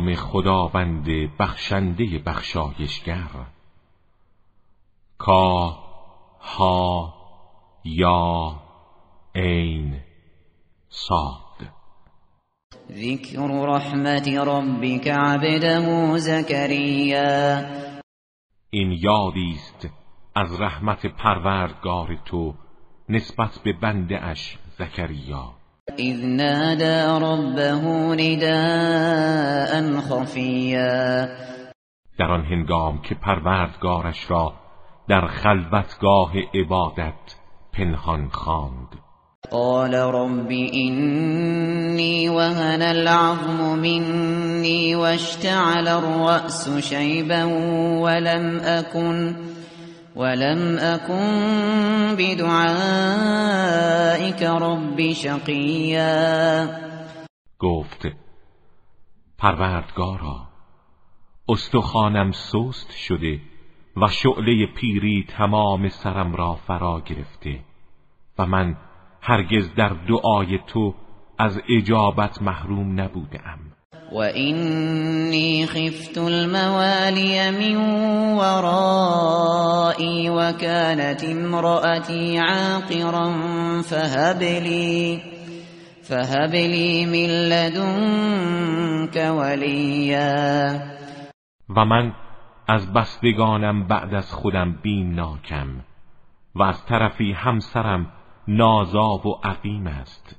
نام خداوند بخشنده بخشایشگر. کا ها یا عین صاد. ذکر رحمت ربک عبده زکریا این یادی است از رحمت پروردگار تو نسبت به بنده اش زکریا. اذ نادى ربه نداء خفیا در آن هنگام که پروردگارش را در خلوتگاه عبادت پنهان خواند. قال رب إني وهن العظم مني واشتعل الرأس شيبا ولم أكن ولم أكن بدعائك رب شقيا گفت پروردگارا استخوانم سست شده و شعله پیری تمام سرم را فرا گرفته و من هرگز در دعای تو از اجابت محروم نبودم. وإني خفت الموالي من ورائي وكانت امرأتي عاقرا فهب لي فهب لي من لدنك وليا. و من از بستگانم بعد از خودم بیمناکم و از طرفی همسرم و عقیم است.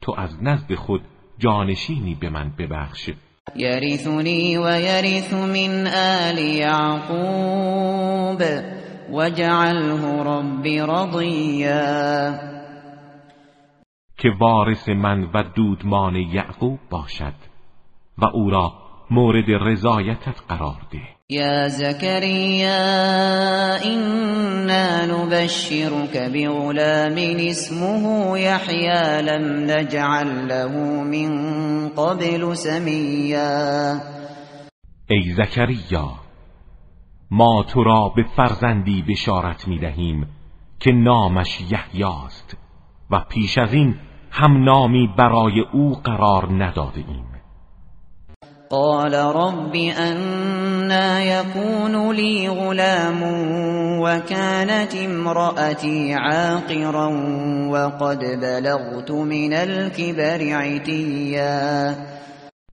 تو از نزد خود جانشینی به من ببخش. يرثني ويرث من آل يعقوب وجعله رب رضيا که وارث من و دودمان یعقوب باشد و او را مورد رضایتت قرار ده. يا زكريا إنا نبشرك بغلام اسمه يحيى لم نجعل له من قبل سميا. ای زکریا ما تو را به فرزندی بشارت می دهیم که نامش یحیاست و پیش از این هم نامی برای او قرار نداده ایم. قال رب أنا يكون لي غلام وكانت امرأتي عاقرا وقد بلغت من الكبر عتيا.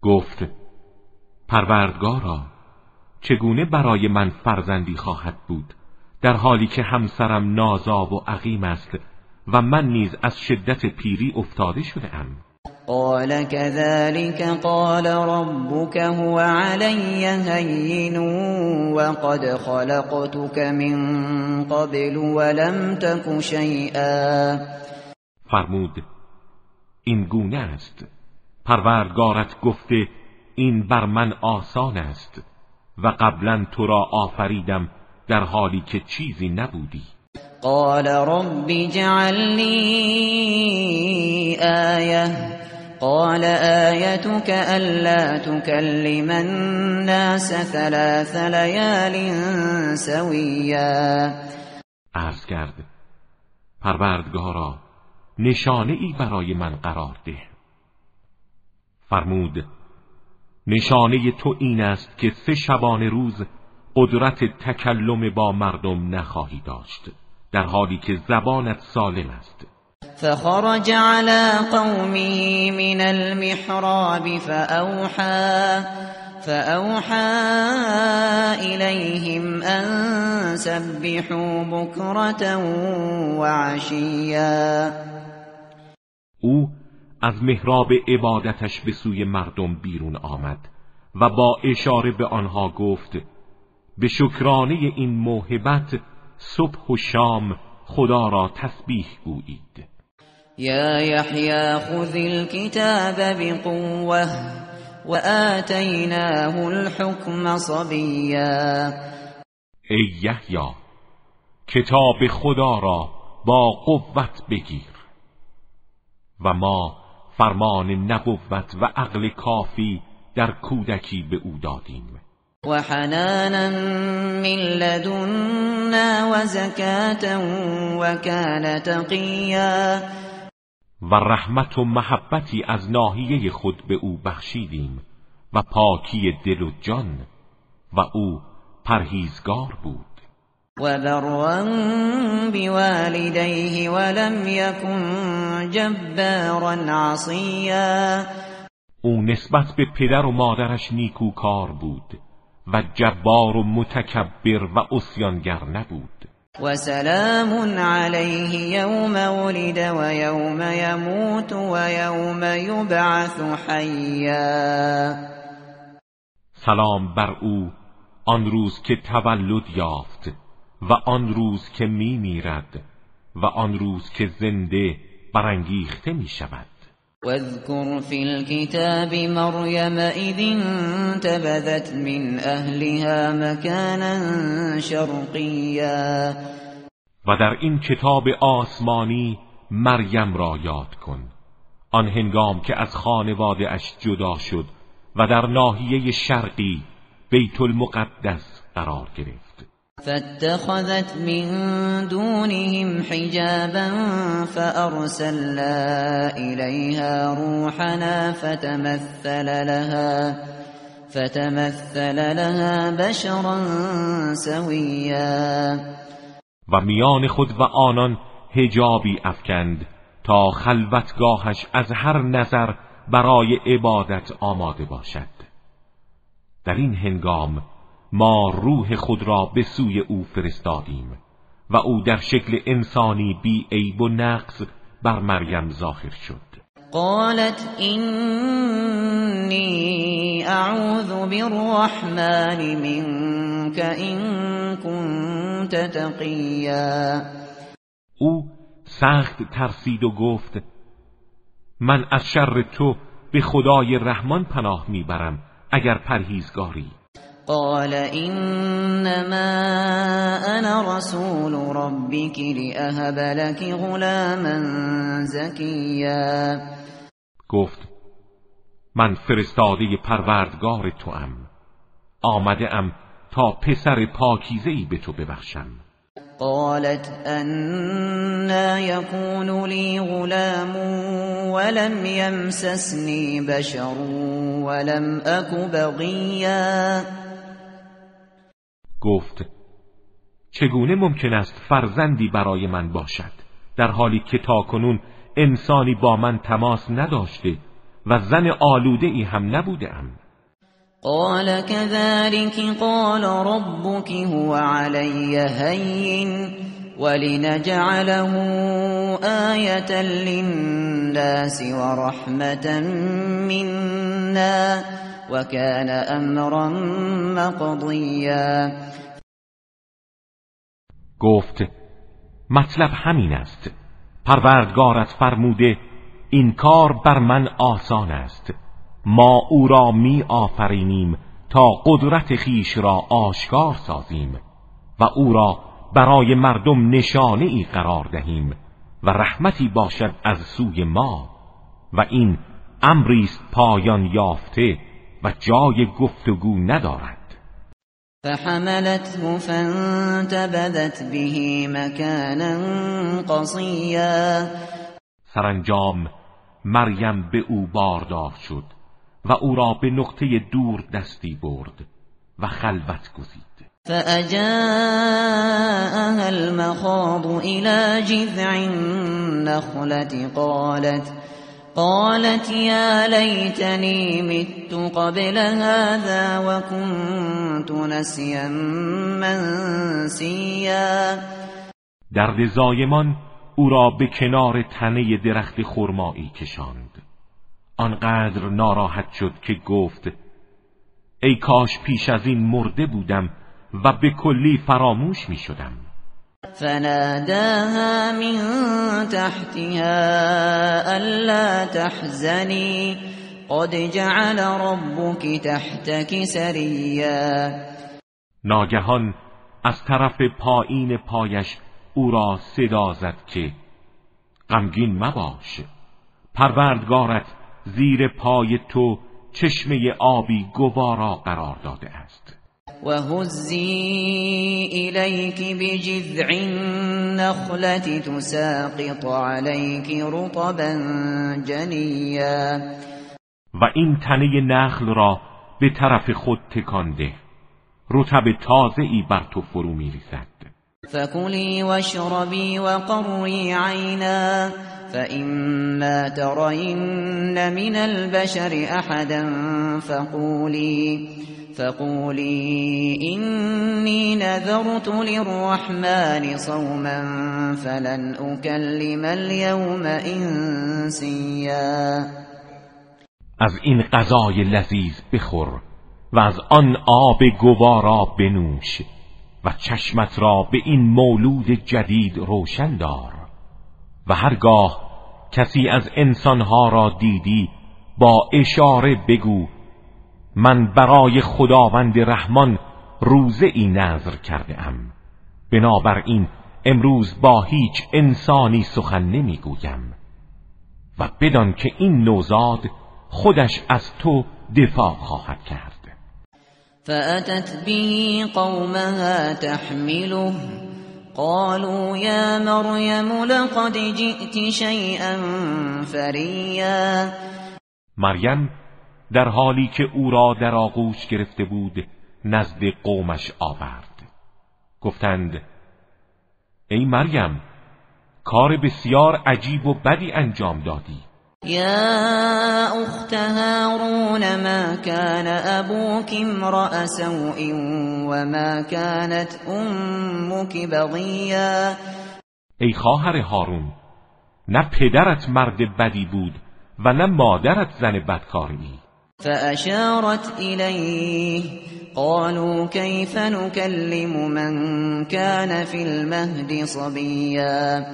گفت پروردگارا چگونه برای من فرزندی خواهد بود؟ در حالی که همسرم نازاب و عقیم است و من نیز از شدت پیری افتاده شده ام قال كذلك قال ربك هو علي هين وقد خلقتك من قبل ولم تك شيئا. فرمود این گونه است. پروردگارت گفته این بر من آسان است و قبلا تو را آفریدم در حالی که چیزی نبودی. قال رب اجعل لي آية. قال آيتك ألا تكلم الناس ثلاث ليال سويا. عرض کرد پروردگارا نشانه ای برای من قرار ده. فرمود نشانه تو این است که سه شبانه روز قدرت تکلم با مردم نخواهی داشت در حالی که زبانت سالم است. فخرج على قومه من المحراب فأوحى فأوحى إليهم أن سبحوا بكرة وعشيا. او از محراب عبادتش به سوی مردم بیرون آمد و با اشاره به آنها گفت به شکرانه این موهبت صبح و شام خدا را تسبیح گویید. يا يحيى خذ الكتاب بقوة وآتیناه الحكم صبیا ای یحیی کتاب خدا را با قوت بگیر و ما فرمان نبوت و عقل کافی در کودکی به أو دادیم. و حنانا من لدنا و زکاة و کان تقیا. و رحمت و محبتی از ناحیه خود به او بخشیدیم و پاکی دل و جان و او پرهیزگار بود. و برا بوالدیه ولم یکن جبارا عصیا. او نسبت به پدر و مادرش نیکوکار بود و جبار و متکبر و اسیانگر نبود. و سلام علیه یوم ولد یموت و یوم یبعث حیا سلام بر او آن روز که تولد یافت و آن روز که می میرد و آن روز که زنده برانگیخته می شود. واذكر في الكتاب مريم إذ انتبذت من أهلها مكانا شرقيا. و در این کتاب آسمانی مریم را یاد کن. آن هنگام که از خانواده اش جدا شد و در ناحیه شرقی بیت المقدس قرار گرفت. فاتخذت من دونهم حجابا فأرسلنا إليها روحنا فتمثل لها فتمثل لها بشرا سویا و میان خود و آنان هجابی افکند تا خلوتگاهش از هر نظر برای عبادت آماده باشد. در این هنگام ما روح خود را به سوی او فرستادیم و او در شکل انسانی بی عیب و نقص بر مریم ظاهر شد. قالت اینی اعوذ بالرحمن منك این كنت تقیا. او سخت ترسید و گفت من از شر تو به خدای رحمان پناه می‌برم اگر پرهیزگاری. قال انما انا رسول ربك لاهب لك غلاما زكيا. گفت من فرستاده پروردگار تو ام آمده ام تا پسر پاکیزه ای به تو ببخشم. قالت انا يكون لي غلام ولم يمسسني بشر ولم اك بغيا. گفت چگونه ممکن است فرزندی برای من باشد؟ در حالی که کنون انسانی با من تماس نداشته و زن آلوده ای هم نبوده ام قال كذلك قال ربك هو علي هين ولنجعله آية للناس ورحمة منا. وكان أمرا مقضيا. گفت مطلب همین است. پروردگارت فرموده این کار بر من آسان است. ما او را می آفرینیم تا قدرت خیش را آشکار سازیم و او را برای مردم نشانه ای قرار دهیم و رحمتی باشد از سوی ما و این امری پایان یافته و جای گفتگو ندارد. فحملته فانتبذت به مكانا قصیا سرانجام مریم به او باردار شد و او را به نقطه دور دستی برد و خلوت گزید. فأجاءها المخاض إلى جذع النخلة قالت قالت يا ليتني مت قبل هذا وكنت نسيا منسيا. درد زایمان او را به کنار تنه درخت خرمایی کشاند. آنقدر ناراحت شد که گفت ای کاش پیش از این مرده بودم و به کلی فراموش می شدم فناداها من تحتها ألا تحزني. قد جعل ربك تحتك سریا ناگهان از طرف پایین پایش او را صدا زد که غمگین مباش. پروردگارت زیر پای تو چشمه آبی گوارا قرار داده و هزی الیک بجذع النخلة تساقط علیک رطبا جنیا و این تنه نخل را به طرف خود تکانده. رطب تازه ای بر تو فرو میریزد. فكلي واشربي وقري عينا. فإما ترين من البشر أحدا فقولي فقولي إني نذرت للرحمن صوما فلن أكلم اليوم إنسيا. از این غذای لذیذ بخور و از آن آب گوارا بنوش و چشمت را به این مولود جدید روشن دار و هرگاه کسی از انسانها را دیدی با اشاره بگو من برای خداوند رحمان روزه ای نظر کرده ام. بنابراین امروز با هیچ انسانی سخن نمی‌گویم. و بدان که این نوزاد خودش از تو دفاع خواهد کرد. فأتت به قومها تحمله. قالوا يا مريم لقد جئت شيئا فريا. مریم در حالی که او را در آغوش گرفته بود نزد قومش آورد. گفتند ای مریم کار بسیار عجیب و بدی انجام دادی. يا أخت هارون ما كان أبوك امرأ سوء وما كانت أمك بغيا ای خواهر هارون نه پدرت مرد بدی بود و نه مادرت زن بدکاری. فأشارت إليه. قالوا كيف نكلم من كان في المهد صبيا؟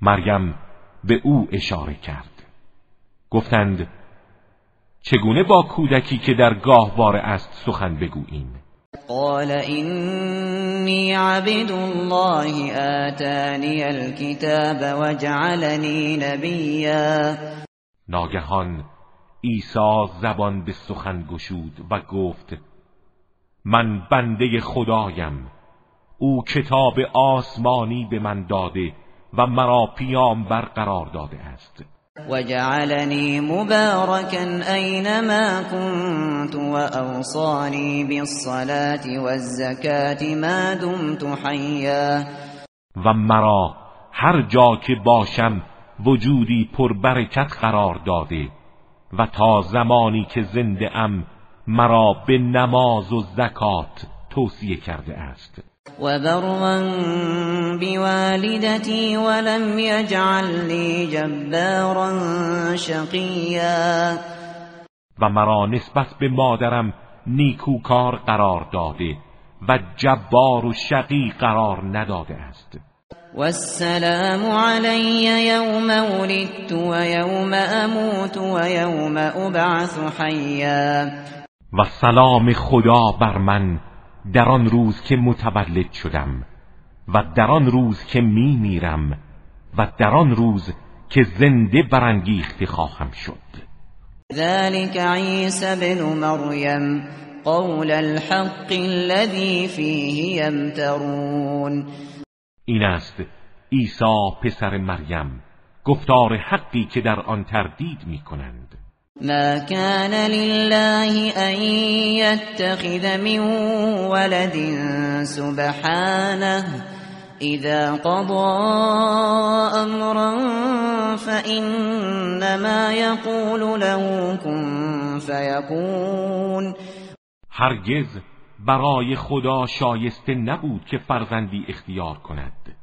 مریم به او اشاره کرد. گفتند چگونه با کودکی که در گاهواره است سخن بگوییم؟ قال اینی عبد الله آتانی الكتاب وجعلنی نبیا. ناگهان عیسی زبان به سخن گشود و گفت من بنده خدایم او کتاب آسمانی به من داده و مرا پیامبر قرار داده است. وجعلني مباركا أينما كنت وأوصاني بالصلاة والزكاة ما دمت حيا و مرا هر جا که باشم وجودی پربرکت قرار داده. و تا زمانی که زنده ام مرا به نماز و زکات توصیه کرده است. وبرا بوالدتي ولم يجعلني جبارا شقيا و مرا نسبت به مادرم نیکوکار قرار داده و جبار و شقی قرار نداده است. والسلام علی یوم ولدت و یوم اموت و یوم ابعث حیا و سلام خدا بر من در آن روز که متولد شدم و در آن روز که می میرم و در آن روز که زنده برانگیخته خواهم شد. ذلك عیسی بن مریم قول الحق الذي فيه يمترون. این است عیسی پسر مریم گفتار حقی که در آن تردید می کنند ما كان لله أن يتخذ من ولد سبحانه إذا قضى أمرا فإنما يقول له كن فيكون. هرگز برای خدا شایسته نبود که فرزندی اختیار کند.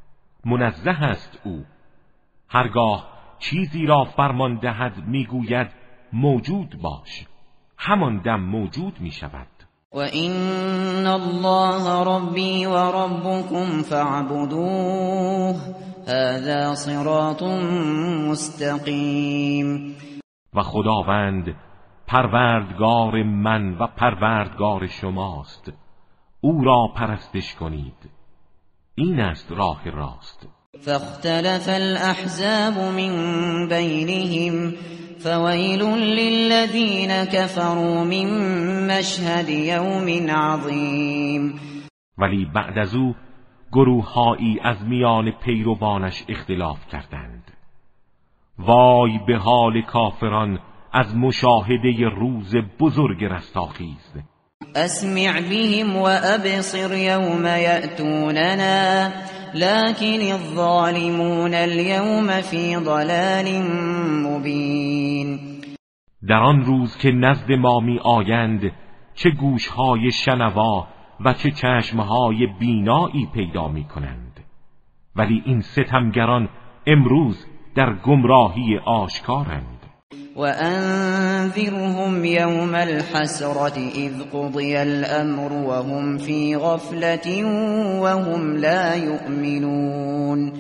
منزه است او. هرگاه چیزی را فرمان دهد می‌گوید موجود باش. همان دم موجود می شود و این الله ربی و ربکم فاعبدوه. هذا صراط مستقیم. و خداوند پروردگار من و پروردگار شماست. او را پرستش کنید. این است راه راست. فاختلف الاحزاب من بینهم فویل للذین كفروا من مشهد یوم عظیم ولی بعد از او گروههایی از میان پیروانش اختلاف کردند. وای به حال کافران از مشاهده روز بزرگ رستاخیز. اسمع بهم و ابصر یوم یأتوننا لكن الظالمون اليوم فی ضلال مبین در آن روز که نزد ما می آیند چه گوشهای شنوا و چه چشمهای بینایی پیدا می کنند ولی این ستمگران امروز در گمراهی آشکارند. و انذرهم یوم الحسرت اذ قضی الامر وهم فی غفلت وهم لا یؤمنون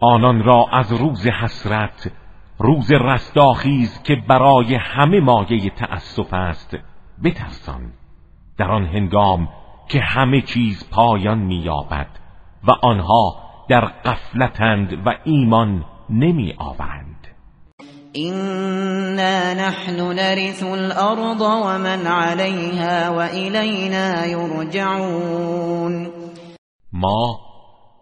آنان را از روز حسرت روز رستاخیز که برای همه مایه تأسف است بترسان. در آن هنگام که همه چیز پایان مییابد و آنها در قفلتند و ایمان نمی آورند اینا نحن نرث الارض ومن علیها و الینا یرجعون ما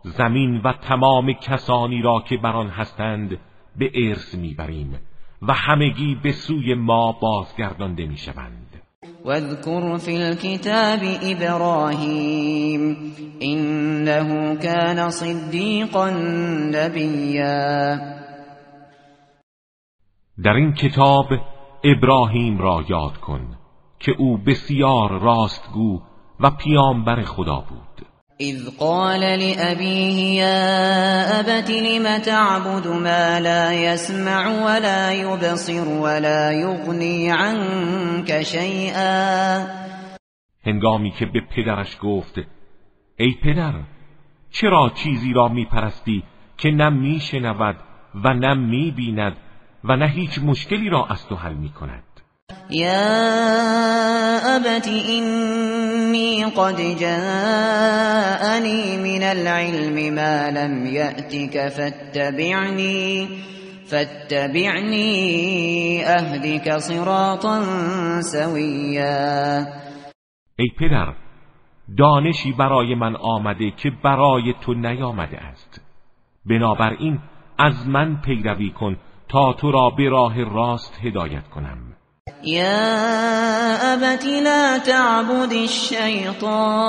زمین و تمام کسانی را که بر آن هستند به ارث می‌بریم و همگی به سوی ما بازگردانده می‌شوند. واذكر في الكتاب إبراهيم إنه كان صديقا نبيا در این کتاب ابراهیم را یاد کن که او بسیار راستگو و پیامبر خدا بود. اذ قال لأبيه يا أبت لم تعبد ما لا يسمع ولا يبصر ولا يغني عنك شيئا هنگامی که به پدرش گفت ای پدر چرا چیزی را میپرستی که نه میشنود و نه می‌بیند و نه هیچ مشکلی را از تو حل می‌کند يا أبت إني قد جاءني من العلم ما لم يأتك فاتبعني فاتبعني أهدك صراطا سويا ای پدر دانشی برای من آمده که برای تو نیامده است. بنابراین از من پیروی کن تا تو را به راه راست هدایت کنم. يا أبت لا تعبد الشيطان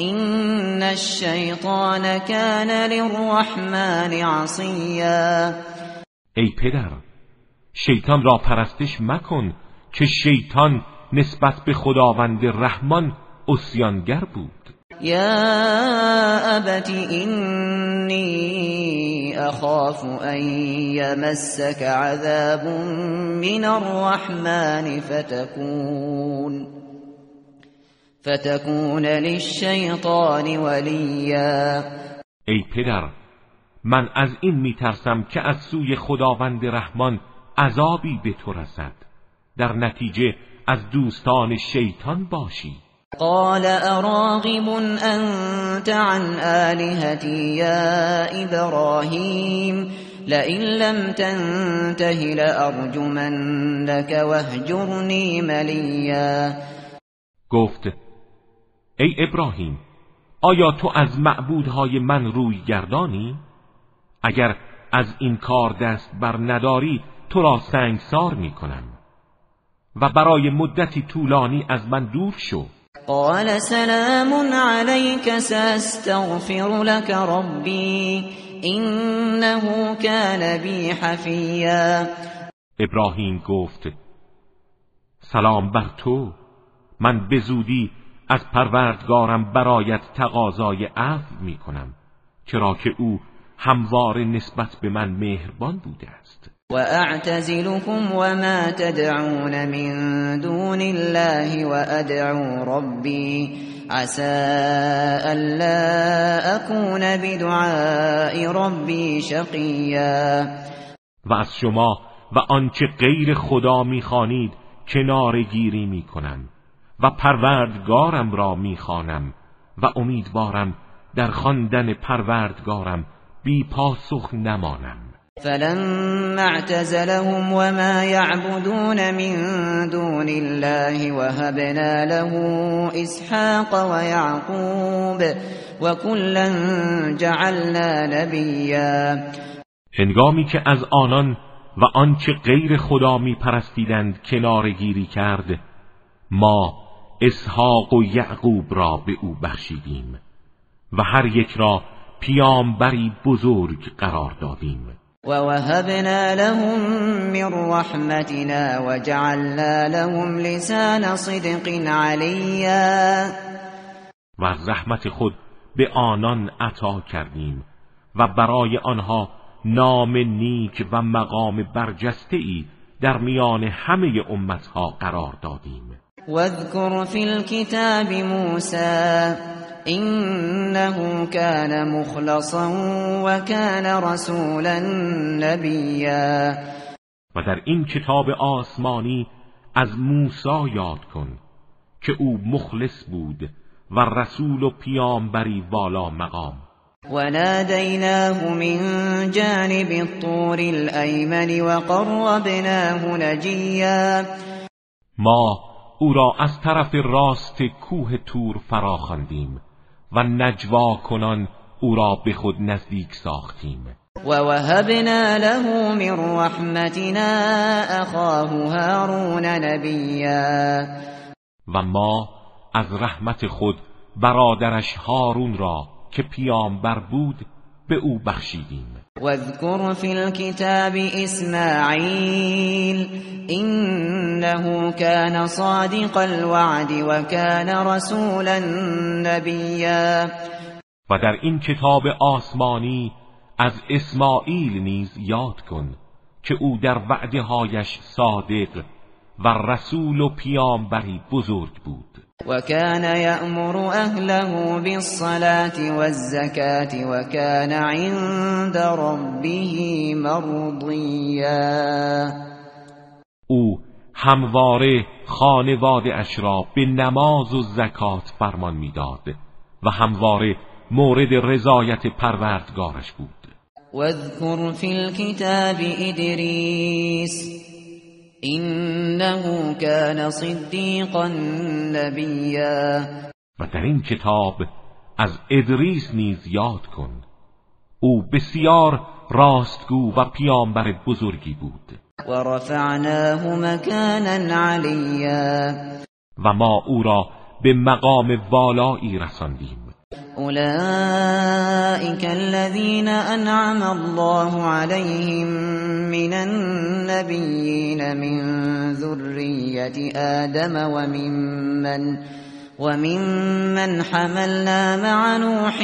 إن الشيطان كان للرحمن عصيا ای پدر شیطان را پرستش مکن که شیطان نسبت به خداوند رحمان اسیانگر بود. یا ابت اینی اخاف ان یمسک عذاب من الرحمن فتكون فتكون للشیطان ولیا ای پدر من از این میترسم که از سوی خداوند رحمان عذابی به تو رسد. در نتیجه از دوستان شیطان باشی. قال اراغب انت عن آلهتی یا ابراهیم لئن لم تنته لارجمنك وهجرنی ملیا گفت ای ابراهیم آیا تو از معبودهای من روی گردانی؟ اگر از این کار دست بر نداری تو را سنگسار می کنم و برای مدتی طولانی از من دور شو. قال سلام عليك ساستغفر لك ربي انه كان بي حفیا ابراهیم گفت سلام بر تو. من به زودی از پروردگارم برایت تقاضای عفو می کنم چرا که او هموار نسبت به من مهربان بوده است. وأعتزلكم وما تدعون من دون الله وأدعو ربي عسى ألا أكون بدعاء ربي شقيا و از شما و آنچه غیر خدا می‌خوانید کنار گیری می‌کنم و پروردگارم را می‌خوانم و امیدوارم در خواندن پروردگارم بی پاسخ نمانم. فلما اعتزلهم وما يعبدون من دون الله وهبنا له اسحاق ويعقوب وكلا جعلنا نبيا. هنگامی که از آنان و آنچه غیر خدا می پرستیدند کنار گیری کرد ما اسحاق و یعقوب را به او بخشیدیم و هر یک را پیامبری بزرگ قرار دادیم. و وهبنا لهم من رحمتنا وجعلنا لهم لسان صدق علیا و رحمت خود به آنان عطا کردیم و برای آنها نام نیک و مقام برجسته ای در میان همه امتها قرار دادیم. واذكر في الكتاب موسى إنه كان مخلصا وكان رسولا نبيا. و در این کتاب آسمانی از موسی یاد کن که او مخلص بود و رسول و پیامبری والا مقام. وناديناه من جانب الطور الأيمن وقربناه نجيا ما او را از طرف راست کوه تور فراخواندیم و نجوا کنان او را به خود نزدیک ساختیم. و وهبنا له من رحمتنا اخاه هارون نبیا. و ما از رحمت خود برادرش هارون را که پیامبر بود به او بخشیدیم. واذكر في الكتاب اسماعیل انه كان صادق الوعد وكان رسولا نبیا و در این کتاب آسمانی از اسماعیل نیز یاد کن که او در وعده هایش صادق و رسول و پیامبری بزرگ بود. وكان يأمر أهله بالصلاة والزكاة وكان عند ربه مرضيا. او همواره خانواده اش را به نماز و زکات فرمان می‌داد و همواره مورد رضایت پروردگارش بود. واذكر في الكتاب ادریس انه كان صدیقا نبیا و در این کتاب از ادریس نیز یاد کن. او بسیار راستگو و پیامبر بزرگی بود. و رفعناه مکانا علیا و ما او را به مقام والایی رساندیم. أولئك الذين أنعم الله عليهم من النبيين من ذرية آدم وممن وممن حملنا مع نوح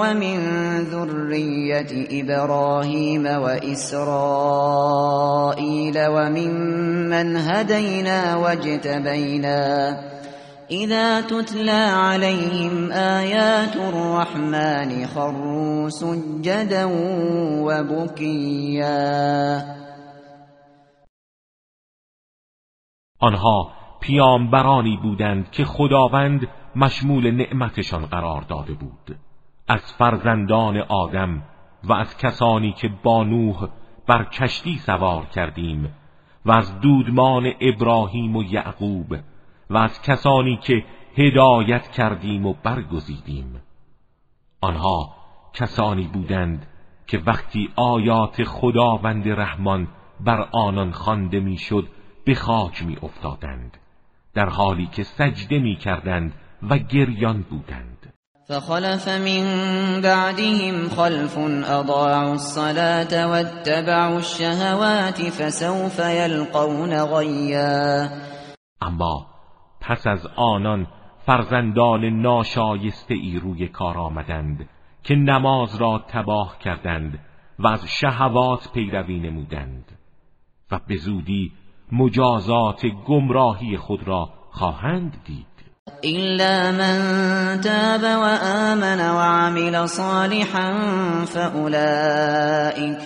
ومن ذرية إبراهيم وإسرائيل وممن هدينا واجتبينا اذا تتلى عليهم آيات الرحمن خروا سجدا وبكيا. آنها پیامبرانی بودند که خداوند مشمول نعمتشان قرار داده بود. از فرزندان آدم و از کسانی که با نوح بر کشتی سوار کردیم و از دودمان ابراهیم و یعقوب و از کسانی که هدایت کردیم و برگزیدیم. آنها کسانی بودند که وقتی آیات خداوند رحمان بر آنان خوانده می‌شد به خاک می افتادند در حالی که سجده می کردند و گریان بودند. فخلف من بعدهم خلف اضاعوا الصلاة واتبعوا الشهوات فسوف يلقون غیا اما پس از آنان فرزندان ناشایسته ای روی کار آمدند که نماز را تباه کردند و از شهوات پیروی نمودند و به زودی مجازات گمراهی خود را خواهند دید. إلا من تاب وآمن وعمل صالحا فأولئك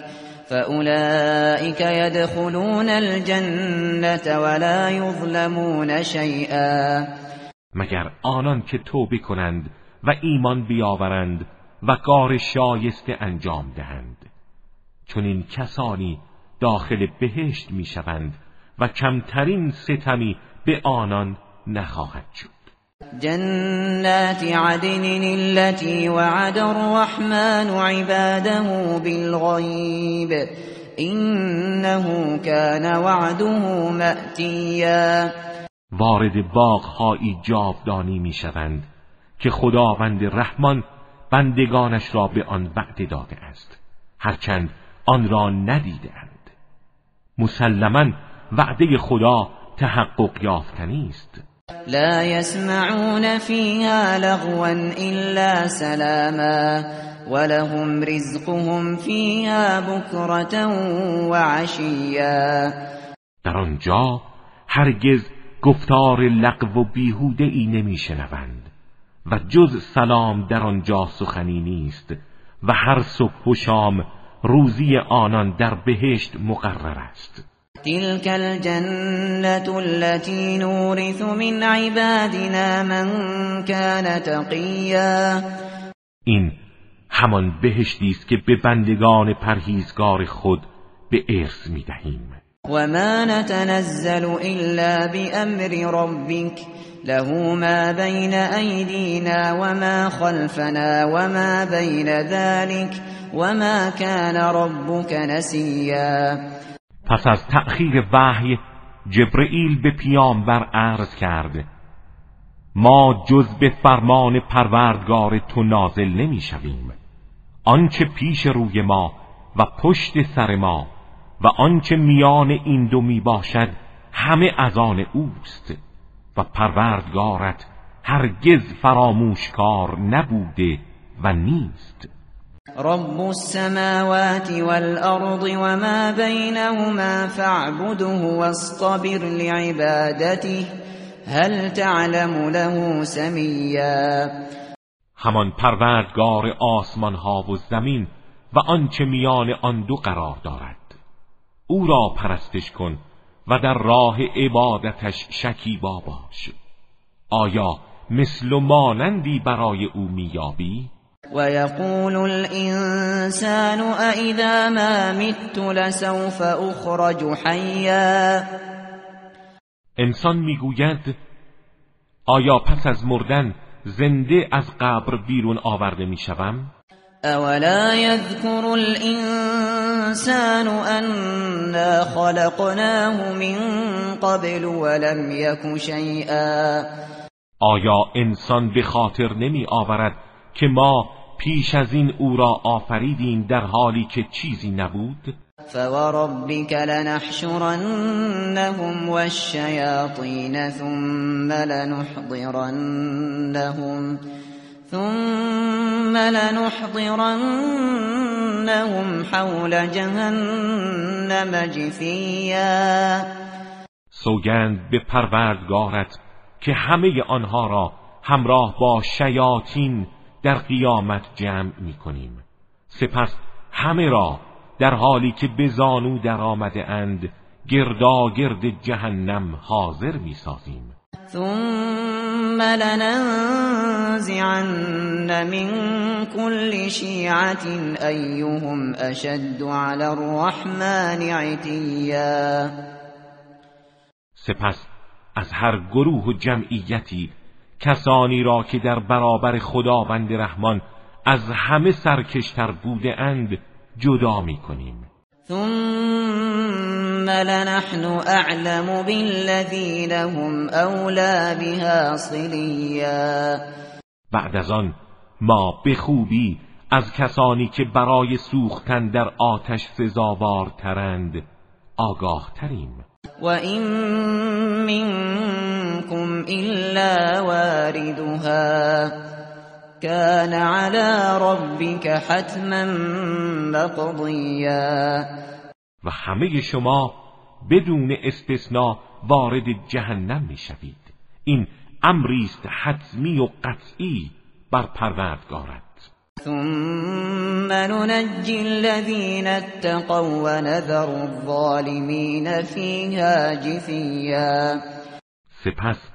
فأولئك يدخلون الجنة ولا يظلمون شيئا. مگر آنان که توبه کنند و ایمان بیاورند و کار شایسته انجام دهند. چون این کسانی داخل بهشت می‌شوند و کمترین ستمی به آنان نخواهد شد. جنات عدن التي وعد الرحمن عباده بالغيب انه كان وعده مأتیا وارد باغهایی جاودانی می‌شوند که خداوند رحمان بندگانش را به آن وعده داده است. هرچند آن را ندیدند مسلما وعده خدا تحقق یافتنی است. لا يسمعون فيها لغوا إلا سلاما ولهم رزقهم فيها بكرة وعشيا. در آنجا هرگز گفتار لغو و بیهوده ای نمی شنوند و جز سلام در آنجا سخنی نیست و هر صبح و شام روزی آنان در بهشت مقرر است. تلك الجنة التي نورث من عبادنا من كان تقیا این همان بهشتی است که به بندگان پرهیزگار خود به ارث میدهیم. و ما نتنزل الا بامر ربك. له ما بين ايدينا وما خلفنا وما بين ذلك. وما كان ربك نسيا. پس از تأخیر وحی جبرئیل به پیامبر عرض کرد ما جز به فرمان پروردگار تو نازل نمی شویم آنچه پیش روی ما و پشت سر ما و آنچه میان این دو می باشد همه از آن اوست و پروردگارت هرگز فراموش کار نبوده و نیست. رب السماوات والأرض وما بينهما فاعبده واصطبر لعبادته هل تعلم له سمیا همان پروردگار آسمان ها و زمین و آنچه میان آن دو قرار دارد. او را پرستش کن و در راه عبادتش شکیبا باش. آیا مثل و مانندی برای او میابی؟ ويقول الإنسان أإذا ما مت لسوف أخرج حيا. انسان می‌گوید آیا پس از مردن زنده از قبر بیرون آورده می‌شوم؟ اولا يذكر الانسان انا خلقناه من قبل ولم يك شيئا. آیا انسان به خاطر نمی آورد که ما پیش از این او را آفریدیم در حالی که چیزی نبود؟ فوربك لنحشرنهم والشياطين ثم لنحضرنهم ثم لنحضرنهم حول جهنم جثیا سوگند به پروردگارت که همه آنها را همراه با شیاطین در قیامت جمع می کنیم سپس همه را در حالی که به زانو در آمده اند گردا گرد جهنم حاضر می سازیم ثم لننزعن من كل شیعت ایهم اشد على الرحمن عتیا. سپس از هر گروه و جمعیتی کسانی را که در برابر خداوند رحمان از همه سرکشتر بوده اند جدا می کنیم ثم لنحن اعلم بالذین هم اولا بها صلیا بعد از آن ما به خوبی از کسانی که برای سوختن در آتش سزاوارترند آگاه تریم و این منكم الا واردها كان على ربك حتما مقضیا و همه شما بدون استثناء وارد جهنم می‌شوید. این امری است حتمی و قطعی بر پروردگارت. ثم ننجي الذين اتقوا ونذر الظالمین فیها جثیا سپس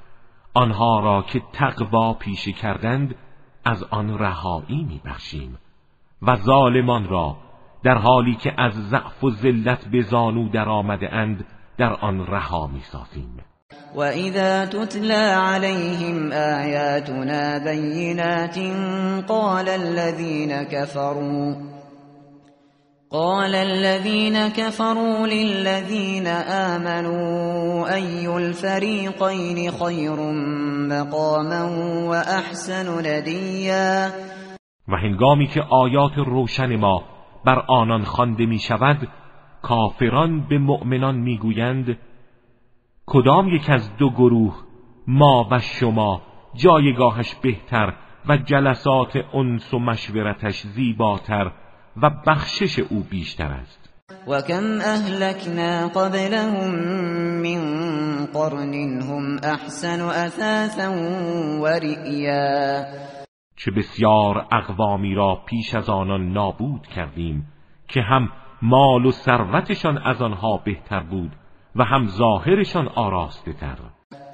آنها را که تقوا پیشه کردند از آن رهایی میبخشیم و ظالمان را در حالی که از ضعف و ذلت به زانو در آمده اند در آن رها می‌سازیم. و اذا تتلى عليهم آیاتنا بینات قال الذين كفروا قال الذين كفروا للذين آمنوا أي الفريقين خير مقاما وأحسن نديا و هنگامی که آیات روشن ما بر آنان خوانده می شود کافران به مؤمنان کدام یک از دو گروه ما و شما جایگاهش بهتر و جلسات انس و مشورتش زیباتر و بخشش او بیشتر است. و کم اهلکنا قبلهم من قرن هم احسن اثاثا و رئیا چه بسیار اقوامی را پیش از آنان نابود کردیم که هم مال و ثروتشان از آنها بهتر بود و هم ظاهرشان آراسته تر.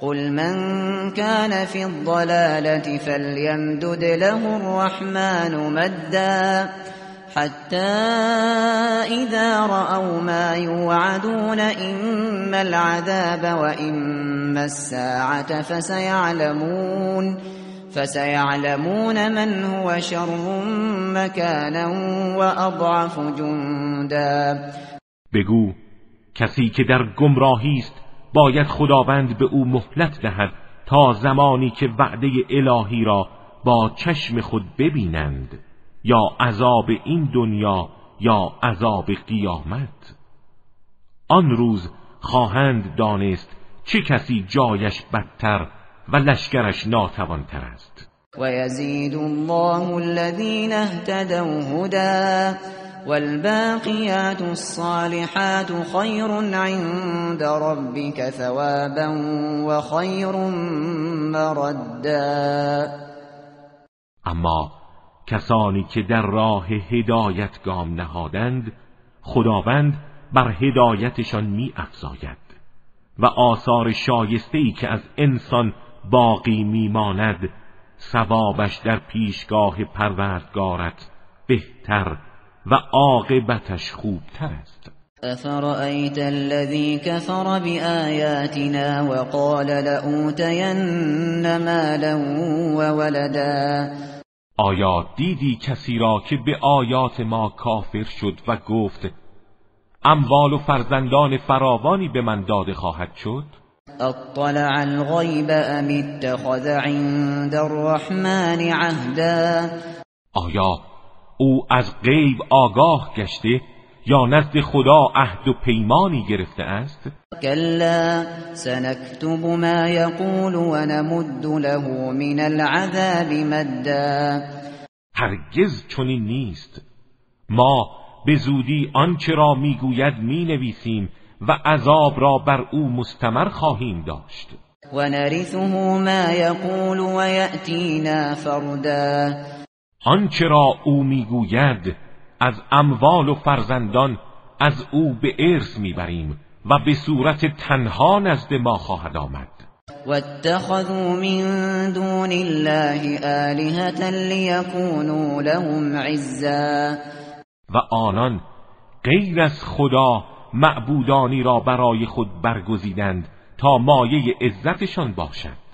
قل من كان في الضلالة فليمدد له الرحمن مدا حتى إذا رأوا ما يوعدون إما العذاب وإما الساعة فسيعلمون فسيعلمون من هو شر مكانا وأضعف جندا. بگو کسی که در گمراهی است باید خداوند به او مهلت دهد تا زمانی که وعده الهی را با چشم خود ببینند یا عذاب این دنیا یا عذاب قیامت. آن روز خواهند دانست چه کسی جایش بدتر و لشکرش ناتوانتر است. و یزید الله الذین اهتدوا هدى والباقیات الصالحات خیر عند ربك ثوابا و خیر مردا. اما کسانی که در راه هدایت گام نهادند خداوند بر هدایتشان می افزاید و آثار شایسته ای که از انسان باقی میماند ثوابش در پیشگاه پروردگارت بهتر و عاقبتش خوبتر است. افرأيت الذي كفر بآياتنا وقال لأوتين مالا وولدا آیا دیدی کسی را که به آیات ما کافر شد و گفت اموال و فرزندان فراوانی به من داده خواهد شد؟ اطلع الغیب ام اتخذ عند الرحمن عهدا؟ آیا او از غیب آگاه گشته یا نزد خدا عهد و پیمانی گرفته است؟ کلا سنكتب ما یقول و نمد له من العذاب مدا. هرگز چنین نیست. ما به زودی آنچه را می‌گوید می‌نویسیم و عذاب را بر او مستمر خواهیم داشت. و نرثه ما یقول و یأتینا فردا. آنچه را او می‌گوید از اموال و فرزندان از او به ارث می‌بریم و به صورت تنها نزد ما خواهد آمد. واتخذوا من دون الله آلهة لیکونوا لهم عزا. و آنان غیر از خدا معبودانی را برای خود برگزیدند تا مایه عزتشان باشد.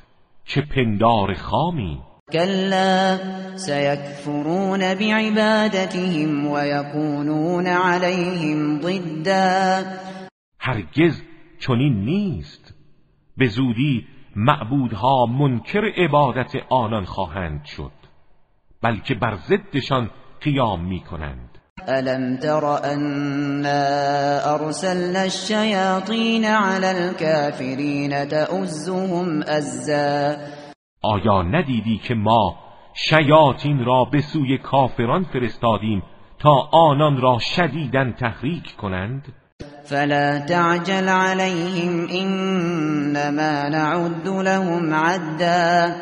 چه پندار خامی! كلا سيكفرون بعبادتهم ويكونون عليهم ضدا. هرگز چنین نیست. به زودی معبودها منکر عبادت آنان خواهند شد بلکه بر ضدشان قیام می کنند ألم تر أنا أرسلنا الشياطين على الكافرين تأزهم أزا؟ آیا ندیدی که ما شیاطین را به سوی کافران فرستادیم تا آنان را شدیدن تحریک کنند؟ فلا تعجل عليهم انما نعد لهم عدا.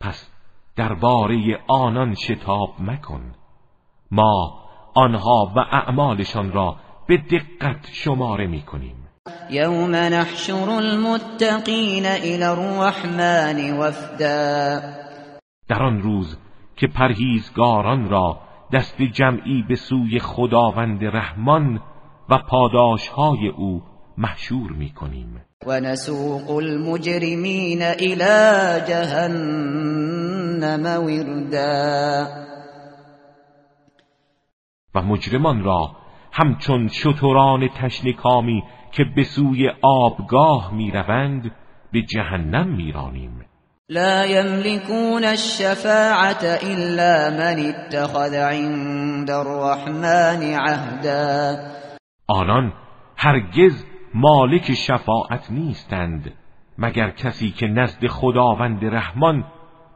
پس درباره آنان شتاب مکن. ما آنها و اعمالشان را به دقت شماره می کنیم. یوم نحشر المتقین الى الرحمن وفدا. در آن روز که پرهیزگاران را دست جمعی به سوی خداوند رحمان و پاداشهای او محشور می کنیم. و نسوق المجرمین الى جهنم وردا. و مجرمان را همچون شتران تشنکامی که به سوی آبگاه می‌روند به جهنم میرانیم. لا يملكون الشفاعة إلا من اتخذ عند الرحمن عهدا. آنان هرگز مالک شفاعت نیستند مگر کسی که نزد خداوند رحمان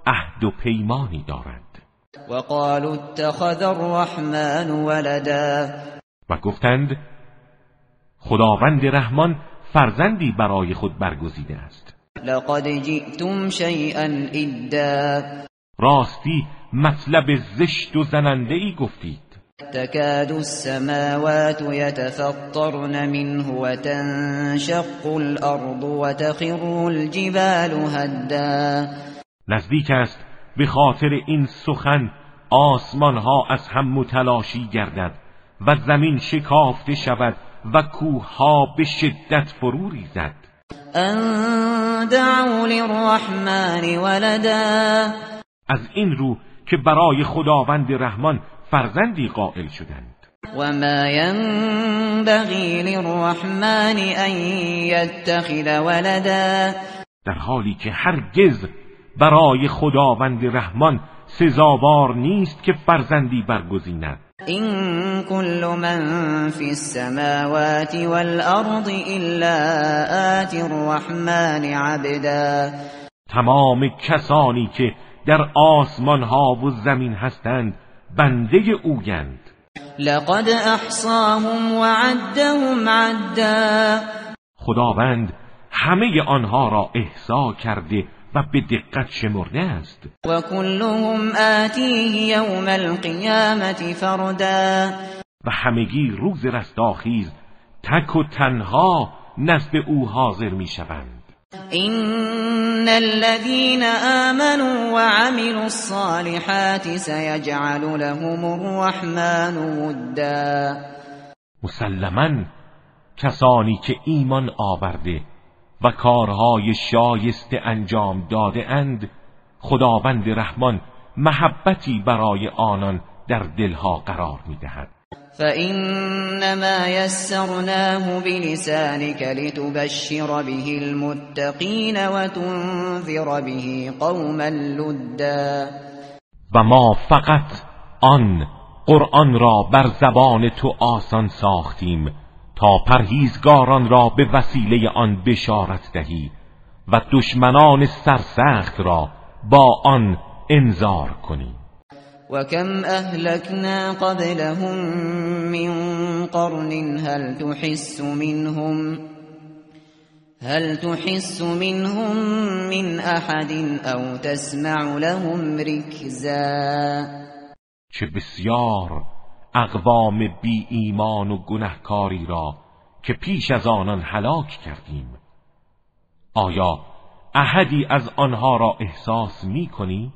عهد و پیمانی دارد. وقالوا اتخذ الرحمن ولدا. و گفتند خداوند رحمان فرزندی برای خود برگزیده است. لقد جئتم شیئا ادا راستی مطلب زشت و زننده ای گفتید. تكاد السماوات يتفطرن منه وتنشق الأرض وتخر الجبال هدا. نزدیک است به خاطر این سخن آسمان ها از هم متلاشی گردد و زمین شکافته شود و کوه ها به شدت فرو ریزد. ان دعوا للرحمن ولدا. از این رو که برای خداوند رحمان فرزندی قائل شدند. و ما ينبغي للرحمن ان يتخذ ولدا. در حالی که هرگز برای خداوند رحمان سزاوار نیست که فرزندی برگزیند. این كل من فی السماوات والارض الا آتی الرحمن عبدا. تمام کسانی که در آسمان ها و زمین هستند بنده اویند. لقد احصاهم وعدهم عدا. خداوند همه آنها را احصا کرده و به دقت شمرده است. و كلهم آتیه یوم القیامت فردا. و همگی روز رستاخیز تک و تنها نزد او حاضر می شوند این الذين آمنوا وعملوا الصالحات سيجعل لهم الرحمن ودا. مسلما کسانی که ایمان آورده و کارهای شایسته انجام داده اند خداوند رحمان محبتی برای آنان در دلها قرار می‌دهد. فإنما يسرناه بلسانك لتبشر به المتقين وتنذر به قوما لدا. و ما فقط آن قرآن را بر زبان تو آسان ساختیم تا پرهیزگاران را به وسیله آن بشارت دهی و دشمنان سرسخت را با آن انذار کنی. و کم اهلکنا قبلهم من قرن هل تحس منهم هل تحس منهم من احد او تسمع لهم رکزا چه بسیار اقوام بی ایمان و گنهکاری را که پیش از آنان هلاک کردیم آیا احدی از آنها را احساس می کنی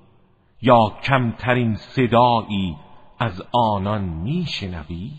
یا کمترین صدایی از آنان می شنوی؟